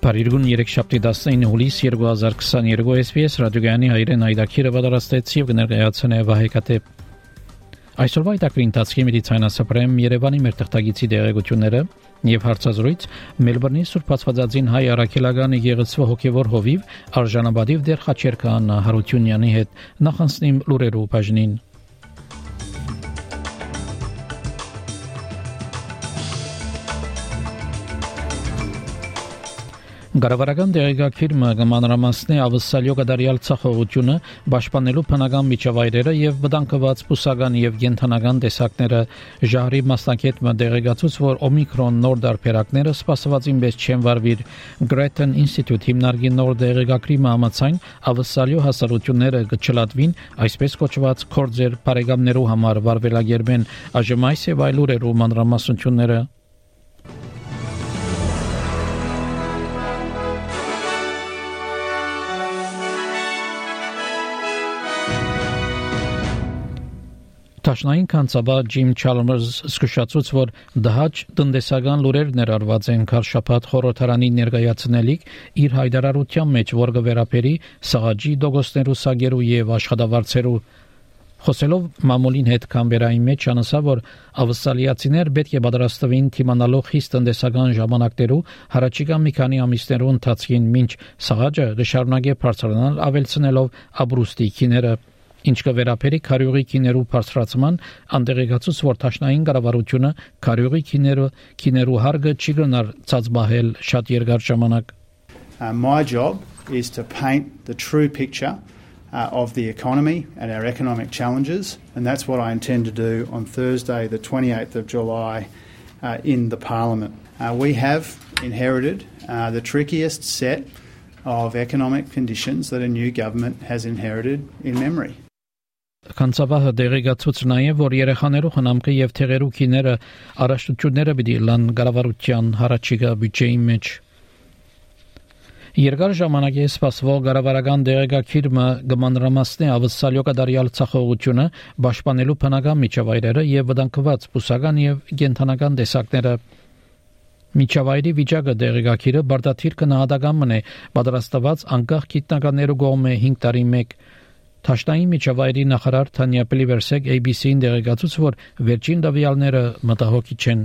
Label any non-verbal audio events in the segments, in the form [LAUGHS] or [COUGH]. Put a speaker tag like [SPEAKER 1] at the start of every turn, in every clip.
[SPEAKER 1] Փարիգուն 3 շաբթի 19 հուլիս 2022 SPS ռադիոգյանի հայրեն այդակիրը պատրաստեց եւ կներկայացնե Վահեկատե Այսօրվա այդակրի ընթացքի մեդիցինասապրեմ Երևանի մեր թղթագիտի դեղեցությունները եւ հարցազրույց Մելբուրնի Սուրբ Աստվածածին հայ արաքելական եկեղեցու հոգեվոր հովիվ արժանաբադիվ դեր Խաչերքան Հարությունյանի հետ նախանցնիմ լուրերու բաժնին Գարավարական դեղեկագիրը կմանրամասնի ավսալյո կդարյալ ցախողությունը պաշտպանելու բնական միջավայրերը եւ վտանգված բուսական եւ յենթանական տեսակները ժահրի մասնակետ մդեղեկացուց որ օմիկրոն նոր դարբերակները սպասվածին պես չեն վարվիր Gretchen Institute հիմնարկի նոր դեղեկագրի համացան ավսալյո հասարությունները կչլատվին այսպես կոչված կորձեր բարեկամներու համար վարվելագերբեն այժմ այս եւ այլ ուրերու մանրամասնությունները Տաշնային կանցաբա Ջիմ Չալմերս զսկշացուց որ դահաճ տնտեսական լուրեր ներառված են քարշապատ խորհրդարանի ներկայացնելիք իր հայտարարության մեջ որ կվերապերի սաղաջի դոգոստերու սագերու եւ աշխատավարձերու Խոսելով մամուլին հետ կամբերայի մեջ անասա որ ավսալիացիներ պետք է պատրաստվին թիմանալով խիստ տնտեսական ժամանակներու հարաճիկա մի քանի ամիսներու ընթացքին ոչ սաղաջը գշարունակե բարձրանալ ավելցնելով աբրուստի քիները Ինչ կվերապերի քարյուղի քիներու բարձրացման անդերեգացուց որ տաշնային կառավարությունը քարյուղի քիներու քիներու հարգը չի գնար ցածբահել շատ երկար ժամանակ
[SPEAKER 2] Uh, my job is to paint the true picture uh, of the economy and our economic challenges, and that's what I intend to do on Thursday, the 28th of July, uh, in the Parliament. Uh, we have inherited uh, the trickiest set of economic conditions that a new government has inherited in memory.
[SPEAKER 1] Կանցավահը դեղեկացուց նաև որ երեխաներու խնամքը եւ թեղերու քիները առաջնությունները պիտի լան գարավարության հարաճիգա բյուջեի մեջ Երկար ժամանակ է սպասվող գարավարական դեղեկագիրը գմանրամասնի ավսալյո կդարյալ ցախողությունը պաշտպանելու բնական միջավայրերը եւ վտանգված բուսական եւ գենթանական տեսակները Միջավայրի վիճակը դեղեկագիրը բարդաթիր կնահատական մնե պատրաստված անկախ գիտնականներու կողմէ 5 տարի մեկ Թաշտային միջավայրի նախարար Թանյա Պլիվերսեկ ABC-ին դեղեկացուց, որ վերջին դավիալները մտահոգիչ են։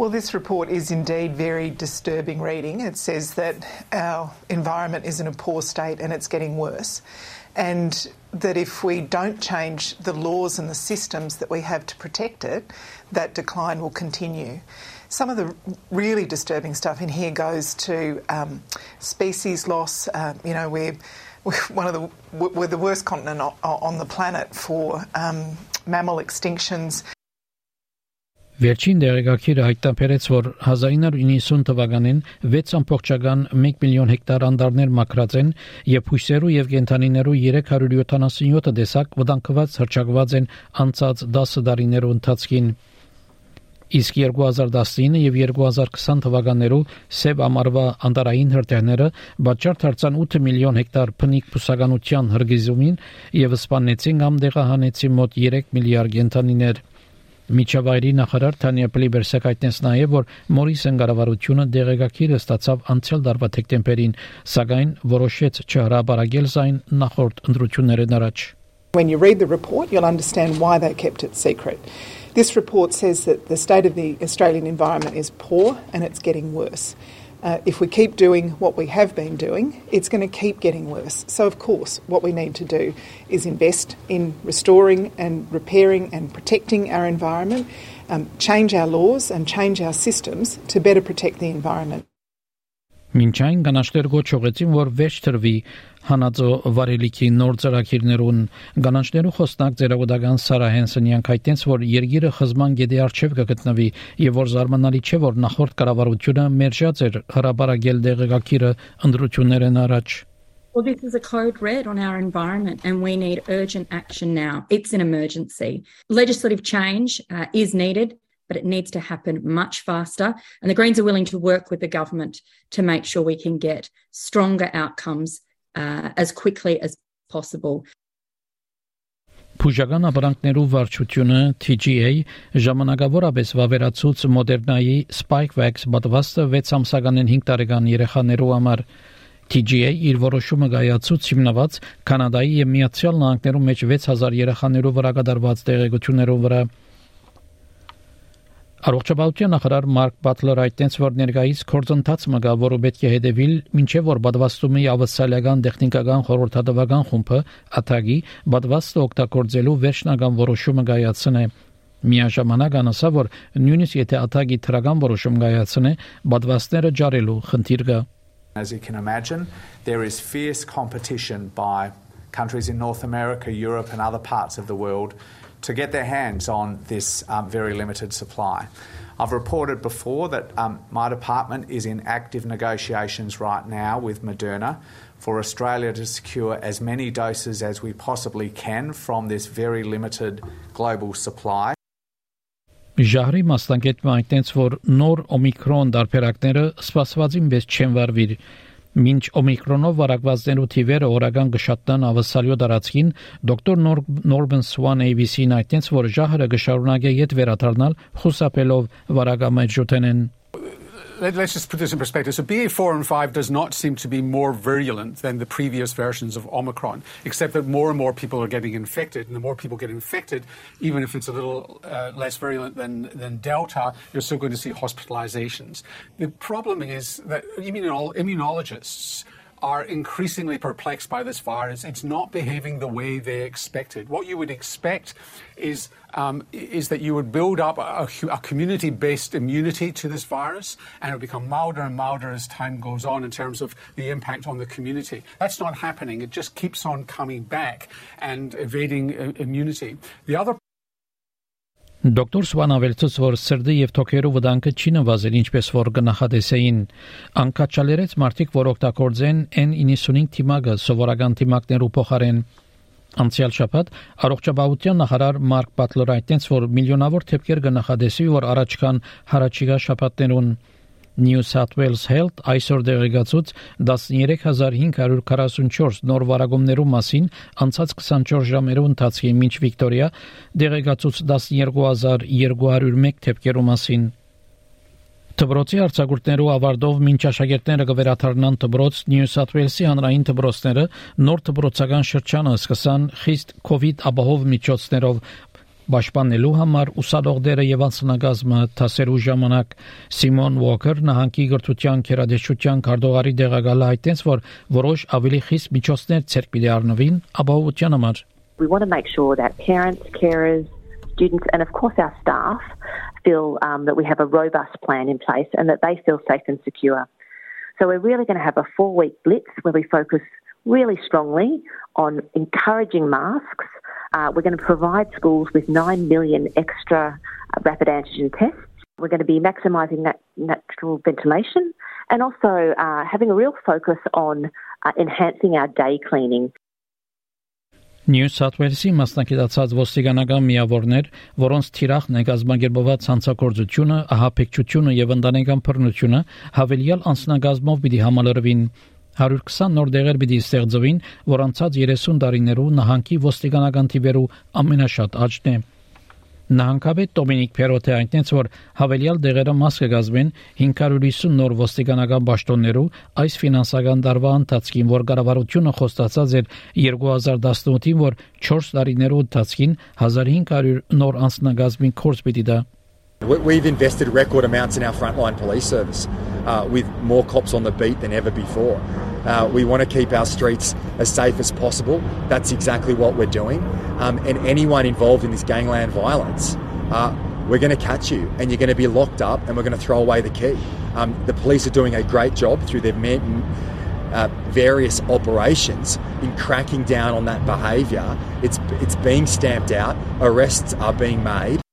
[SPEAKER 3] Well, this report is indeed very disturbing reading. It says that our environment is in a poor state and it's getting worse. And that if we don't change the laws and the systems that we have to protect it, that decline will continue. Some of the really disturbing stuff in here goes to um, species loss. Uh, you know, we're we're [LAUGHS] one of the we're the worst continent on the planet for um, mammal extinctions.
[SPEAKER 1] Վերջին դեղեկագիրը հայտնաբերեց, որ 1990 թվականին 6.1 միլիոն հեկտար անդարներ մաքրած են եւ հույսերու եւ կենթանիներու 377 տեսակ վտանգված հրճակված են անցած 10 տարիներու ընթացքին։ Իսկ 2019 եւ 2020 թվականներու սև ամառվա անտարային հրթիռները բաճար դարձան 8 միլիոն հեկտար փնիկ բուսականության հրգիզումին եւ սպանեցին կամ դեղահանեցին մոտ 3 միլիարդ գենթանիներ։ Միջավայրի նախարար Թանյա Պլիբերսը հայտնեց նաև, որ Մորիսեն կառավարությունը դեղեկագիրը ստացավ անցյալ տարվա դեկտեմբերին, սակայն որոշեց չհրաբարագել զայն նախորդ ընտրություններն առաջ։
[SPEAKER 3] When you read the report, you'll understand why they kept it secret. This report says that the state of the Australian environment is poor and it's getting worse. Uh, if we keep doing what we have been doing, it's going to keep getting worse. So, of course, what we need to do is invest in restoring and repairing and protecting our environment, um, change our laws and change our systems to better protect the environment.
[SPEAKER 1] Մինչ այն կանաչներ գոչողեցին, որ վերջ տրվի Հանածո վարելիքի նոր ծրագիրներուն կանաչներու խոսնակ ծերագուդական Սարա Հենսենյան հայտնեց, որ երկիրը խզման գեդի արչև կգտնվի եւ որ զարմանալի չէ, որ նախորդ կառավարությունը մերժած էր հրաբարագել դեղեկակիրը ընդրություններն առաջ
[SPEAKER 4] Well, this is a code red on our environment, and we need urgent action now. It's an emergency. Legislative change uh, is needed, but it needs to happen much faster. And the Greens are willing to work with the government to make sure we can get stronger outcomes uh, as quickly as possible.
[SPEAKER 1] Փուժական ապրանքներու վարչությունը TGA ժամանակավորապես վավերացուց Մոդերնայի Spikevax պատվաստը 6 ամսականին 5 տարեկան երեխաներու համար TGA իր որոշումը գայացուց հիմնված Կանադայի եւ Միացյալ Նահանգներում մեջ 6000 երեխաներով վրա կատարված տեղեկություններով վրա Առողջապահության նախարար Մարկ Բատլեր այդտենց որ ներկայիս կորձընթաց մգա, որը պետք է հետևիլ, ինչեւ որ բադվաստումի ավսալական տեխնիկական խորհրդատվական խումբը ԱԹԱԳ-ի բադվաստը օգտագործելու վերջնական որոշումը գայացնե Միաժամանակ անասա որ նույնիսկ եթե ԱԹԱԳ-ի թրական որոշում գայացնե, բադվաստները ջարելու խնդիր կա
[SPEAKER 5] As you can imagine, there is fierce competition by countries in North America, Europe, and other parts of the world to get their hands on this um, very limited supply. I've reported before that um, my department is in active negotiations right now with Moderna for Australia to secure as many doses as we possibly can from this very limited global supply.
[SPEAKER 1] Ժահրի մասնագետը այնտենց որ նոր օմիկրոն դարբերակները սպասվածին վեց չեն վարվիր Մինչ օմիկրոնով վարակվածներու թիվերը օրական գշատան ավսալյո դարածքին դոկտոր Նորբեն Սուան ABC-ն այդտենց որ ժահրը գշարունակե յետ վերադառնալ խուսափելով վարակամեջութենեն
[SPEAKER 6] let, us just put this in perspective. So BA4 and 5 does not seem to be more virulent than the previous versions of Omicron, except that more and more people are getting infected. And the more people get infected, even if it's a little uh, less virulent than, than Delta, you're still going to see hospitalizations. The problem is that immunologists are increasingly perplexed by this virus. It's not behaving the way they expected. What you would expect is um, is that you would build up a, a community-based immunity to this virus, and it would become milder and milder as time goes on in terms of the impact on the community. That's not happening. It just keeps on coming back and evading uh, immunity. The other
[SPEAKER 1] Դոկտոր Սվան ավելցուց, որ սրդի եւ թոքերու վտանգը չի նվազել, ինչպես որ կնախադեսեին, անկաչալերեց մարդիկ, որ օգտագործեն N95 թիմակը սովորական թիմակներու փոխարեն Անցյալ շաբաթ առողջապահության նախարար Մարկ Պատլորայտենց որ միլիոնավոր թեփքեր կնախադեսի, որ առաջ կան հարաճիգա շաբաթներուն New South Wales Health այսօր դեղեկացուց 13544 նոր վարակումներու մասին անցած 24 ժամերու ընթացքում մինչ Վիկտորիա դեղեկացուց 12201 թեփքերու մասին Տբրոցի արձակուրդներու ավարտով մինչ աշակերտները կվերաթարնան Տբրոց Նյու Սաթ Ուելսի հանրային Տբրոցները նոր Տբրոցական շրջանը սկսան խիստ կոവിഡ് ապահով միջոցներով Պաշտպանելու համար ուսանողները եւ անձնագազմը տասերու ժամանակ Սիմոն Ուոքեր նահանգի գրթության քերադեշության կարդողարի դեղակալը հայտնեց, որ որոշ ավելի խիստ միջոցներ ցերկ պիտի առնվին ապահովության համար
[SPEAKER 7] We want to make sure that parents, carers, students and of course our staff feel um, that we have a robust plan in place and that they feel safe and secure. So we're really going to have a four week blitz where we focus really strongly on encouraging masks Uh, we're going to provide schools with 9 million extra uh, rapid antigen tests. We're going to be maximising nat- natural ventilation and also uh, having a real focus on uh, enhancing our day cleaning.
[SPEAKER 1] Նյու Սաթ Ուելսի մասնակցած ոստիկանական միավորներ, որոնց թիրախն է գազագերբված հանցակործությունը, ահաբեկչությունը եւ ընտանեկան բռնությունը հավելյալ անձնագազմով պիտի համալրվին 120 նոր դեղեր պիտի ստեղծվին, որ անցած 30 տարիներու նահանգի ոստիկանական թիվերու ամենաշատ աճն է։ Նահանգապետ Դոմինիկ Փերոթե այնտենց որ հավելյալ դեղերը մաս կգազմեն 550 նոր ոստիկանական պաշտոններու այս ֆինանսական տարվա ընթացքին, որ կառավարությունը խոստացած էր 2018-ին, որ 4 տարիներու ընթացքին 1500 նոր անձնագազմին կորս պիտի դա
[SPEAKER 8] We've invested record amounts in our frontline police service uh, with more cops on the beat than ever before. Uh, we want to keep our streets as safe as possible. That's exactly what we're doing. Um, and anyone involved in this gangland violence, uh, we're going to catch you and you're going to be locked up and we're going to throw away the key. Um, the police are doing a great job through their uh, various operations in cracking down on that behaviour. It's, it's being stamped out, arrests are being made.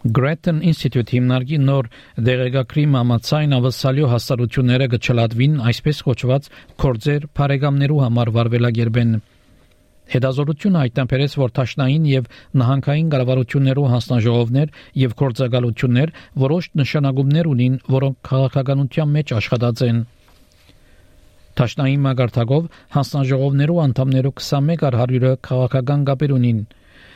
[SPEAKER 1] Grattan Institute հիմնարկի նոր դեղեկագրի մամացային ավսալյո հաստատությունները գճլատվին այսպես կոչված կորձեր բարեկամներու համար վարվելագերբեն Հետազոտությունը հայտնաբերեց, որ Թաշնային եւ նահանգային կառավարություններու հանձնաժողովներ եւ կորցակալություններ որոշ նշանակումներ ունին, որոնք քաղաքականության մեջ աշխատած են։ Տաշնային մագարտակով հանձնաժողովներու անդամներու 21 առ 100-ը քաղաքական կապեր ունին։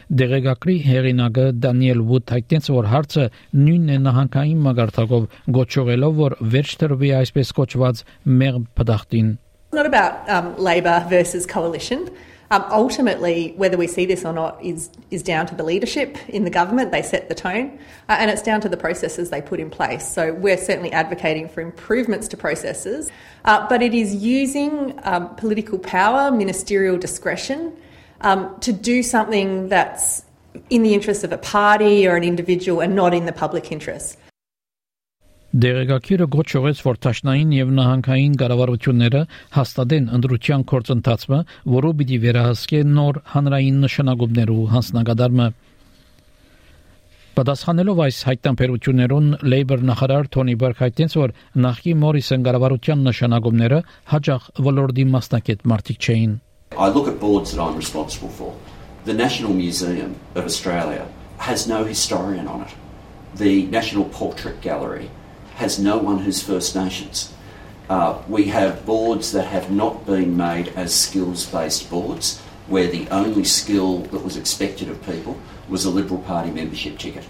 [SPEAKER 1] Դեղեկագրի հեղինակը Դանիել Վուդ հայտնեց, որ հարցը նույնն է նահանգային մագարտակով գոչողելով, որ վերջ տրվի այսպես կոչված մեղմ պդախտին։
[SPEAKER 9] It's not about um, Labor versus coalition. Um, ultimately, whether we see this or not is, is down to the leadership in the government. They set the tone, uh, and it's down to the processes they put in place. So, we're certainly advocating for improvements to processes, uh, but it is using um, political power, ministerial discretion, um, to do something that's in the interest of a party or an individual and not in the public interest.
[SPEAKER 1] Դերեկակիրը գոչողեց, որ Տաշնային եւ նահանգային կառավարությունները հաստատեն ընդրության կորցընթացը, որը պիտի վերահսկե նոր հանրային նշանակումներու հանձնագադարումը։ Պատասխանելով այս հայտնաբերություններուն Labour նախարար Թոնի Բերք հայտնեց, որ նախկի Մորիսոն կառավարության նշանակումները հաջող ոլորտի մասնակետ մարդիկ չէին։
[SPEAKER 10] I look at boards that I'm responsible for. The National Museum of Australia has no historian on it. The National Portrait Gallery has no one who's First Nations. Uh, we have boards that have not been made as skills based boards, where the only skill that was expected of people was a Liberal Party membership ticket.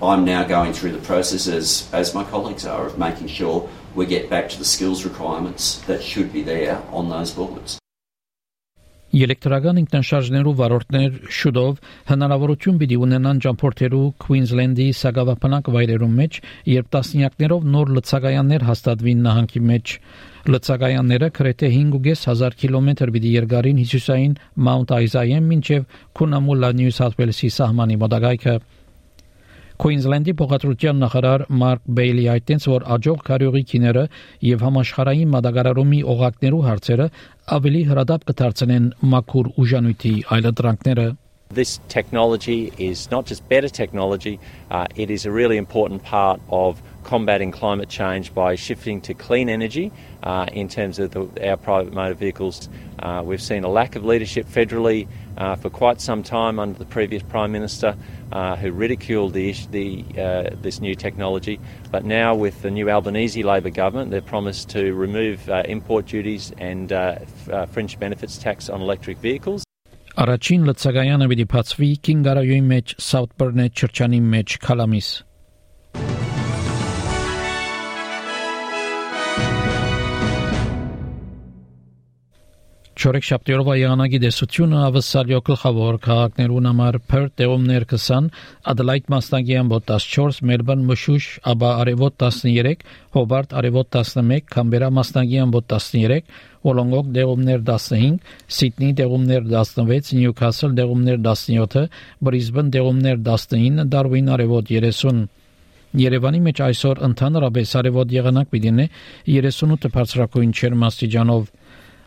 [SPEAKER 10] I'm now going through the process, as, as my colleagues are, of making sure we get back to the skills requirements that should be there on those boards.
[SPEAKER 1] Էլեկտրական ինքնաշարժներու վարորդներ շուտով հնարավորություն պիտի ունենան ճամփորդելու Քվինզլենդի սակավապանակ վայրերում մեջ, երբ տասնյակներով նոր լցակայաններ հաստատվին նահանգի մեջ։ Լցակայանները քրեթե 5.500 կիլոմետր պիտի երկարին հյուսիսային Mount Isaiah-ին մինչև Քունամուլա Նյու Սաութ Ուելսի սահմանի մոտակայքը։ Քուինզլենդի փոխադրության նախարար Մարկ Բեյլի այդտենց որ աջող կարյուղի քիները եւ համաշխարհային մատակարարումի օղակներու հարցերը ավելի հրադապ կդարձնեն մաքուր ուժանույթի այլընտրանքները
[SPEAKER 11] This technology is not just better technology, uh, it is a really important part of combating climate change by shifting to clean energy uh, in terms of the, our private motor vehicles. Uh, we've seen a lack of leadership federally uh, for quite some time under the previous Prime Minister uh, who ridiculed the, the, uh, this new technology. But now, with the new Albanese Labor government, they've promised to remove import duties and fringe benefits tax on electric vehicles.
[SPEAKER 1] Առաջին լցակայանը պիտի բացվի Կինգարայոյի մեջ Southburn-ի չրչանի մեջ Քալամիս։ Չորեք շաբթիորվա եղանակի դեսությունը ավսալյո գլխավոր քաղաքներուն համար Perth տեղումներ 20, Adelaide մասնագի ամբոտ 14, Melbourne մշուշ, աբա արևոտ 13, Hobart արևոտ 11, Canberra մասնագի ամբոտ 13, Wollongong դեղումներ 15, Sydney դեղումներ 16, Newcastle դեղումներ 17, Brisbane դեղումներ 19, Darwin արևոտ 30 Երևանի մեջ այսօր ընդհանրապես արևոտ եղանակ պիտի լինի 38 բարձրակույն չերմաստիճանով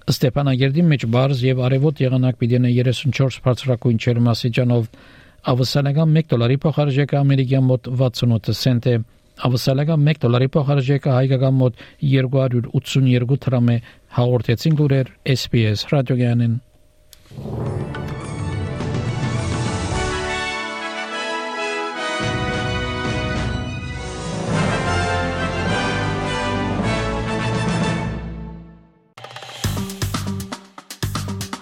[SPEAKER 1] Ստեփանագերդի մեջ բարձ եւ արևոտ եղանակ պիտի լինի 34 բարձրակույն չերմաստիճանով ավսալական 1 դոլարի փոխարժեքը ամերիկյան մոտ 68 سنت է ավսալական 1 դոլարի փոխարժեքը հայկական մոտ 282 դրամ է հաղորդեցին գուրեր SPS ռադիոգյանին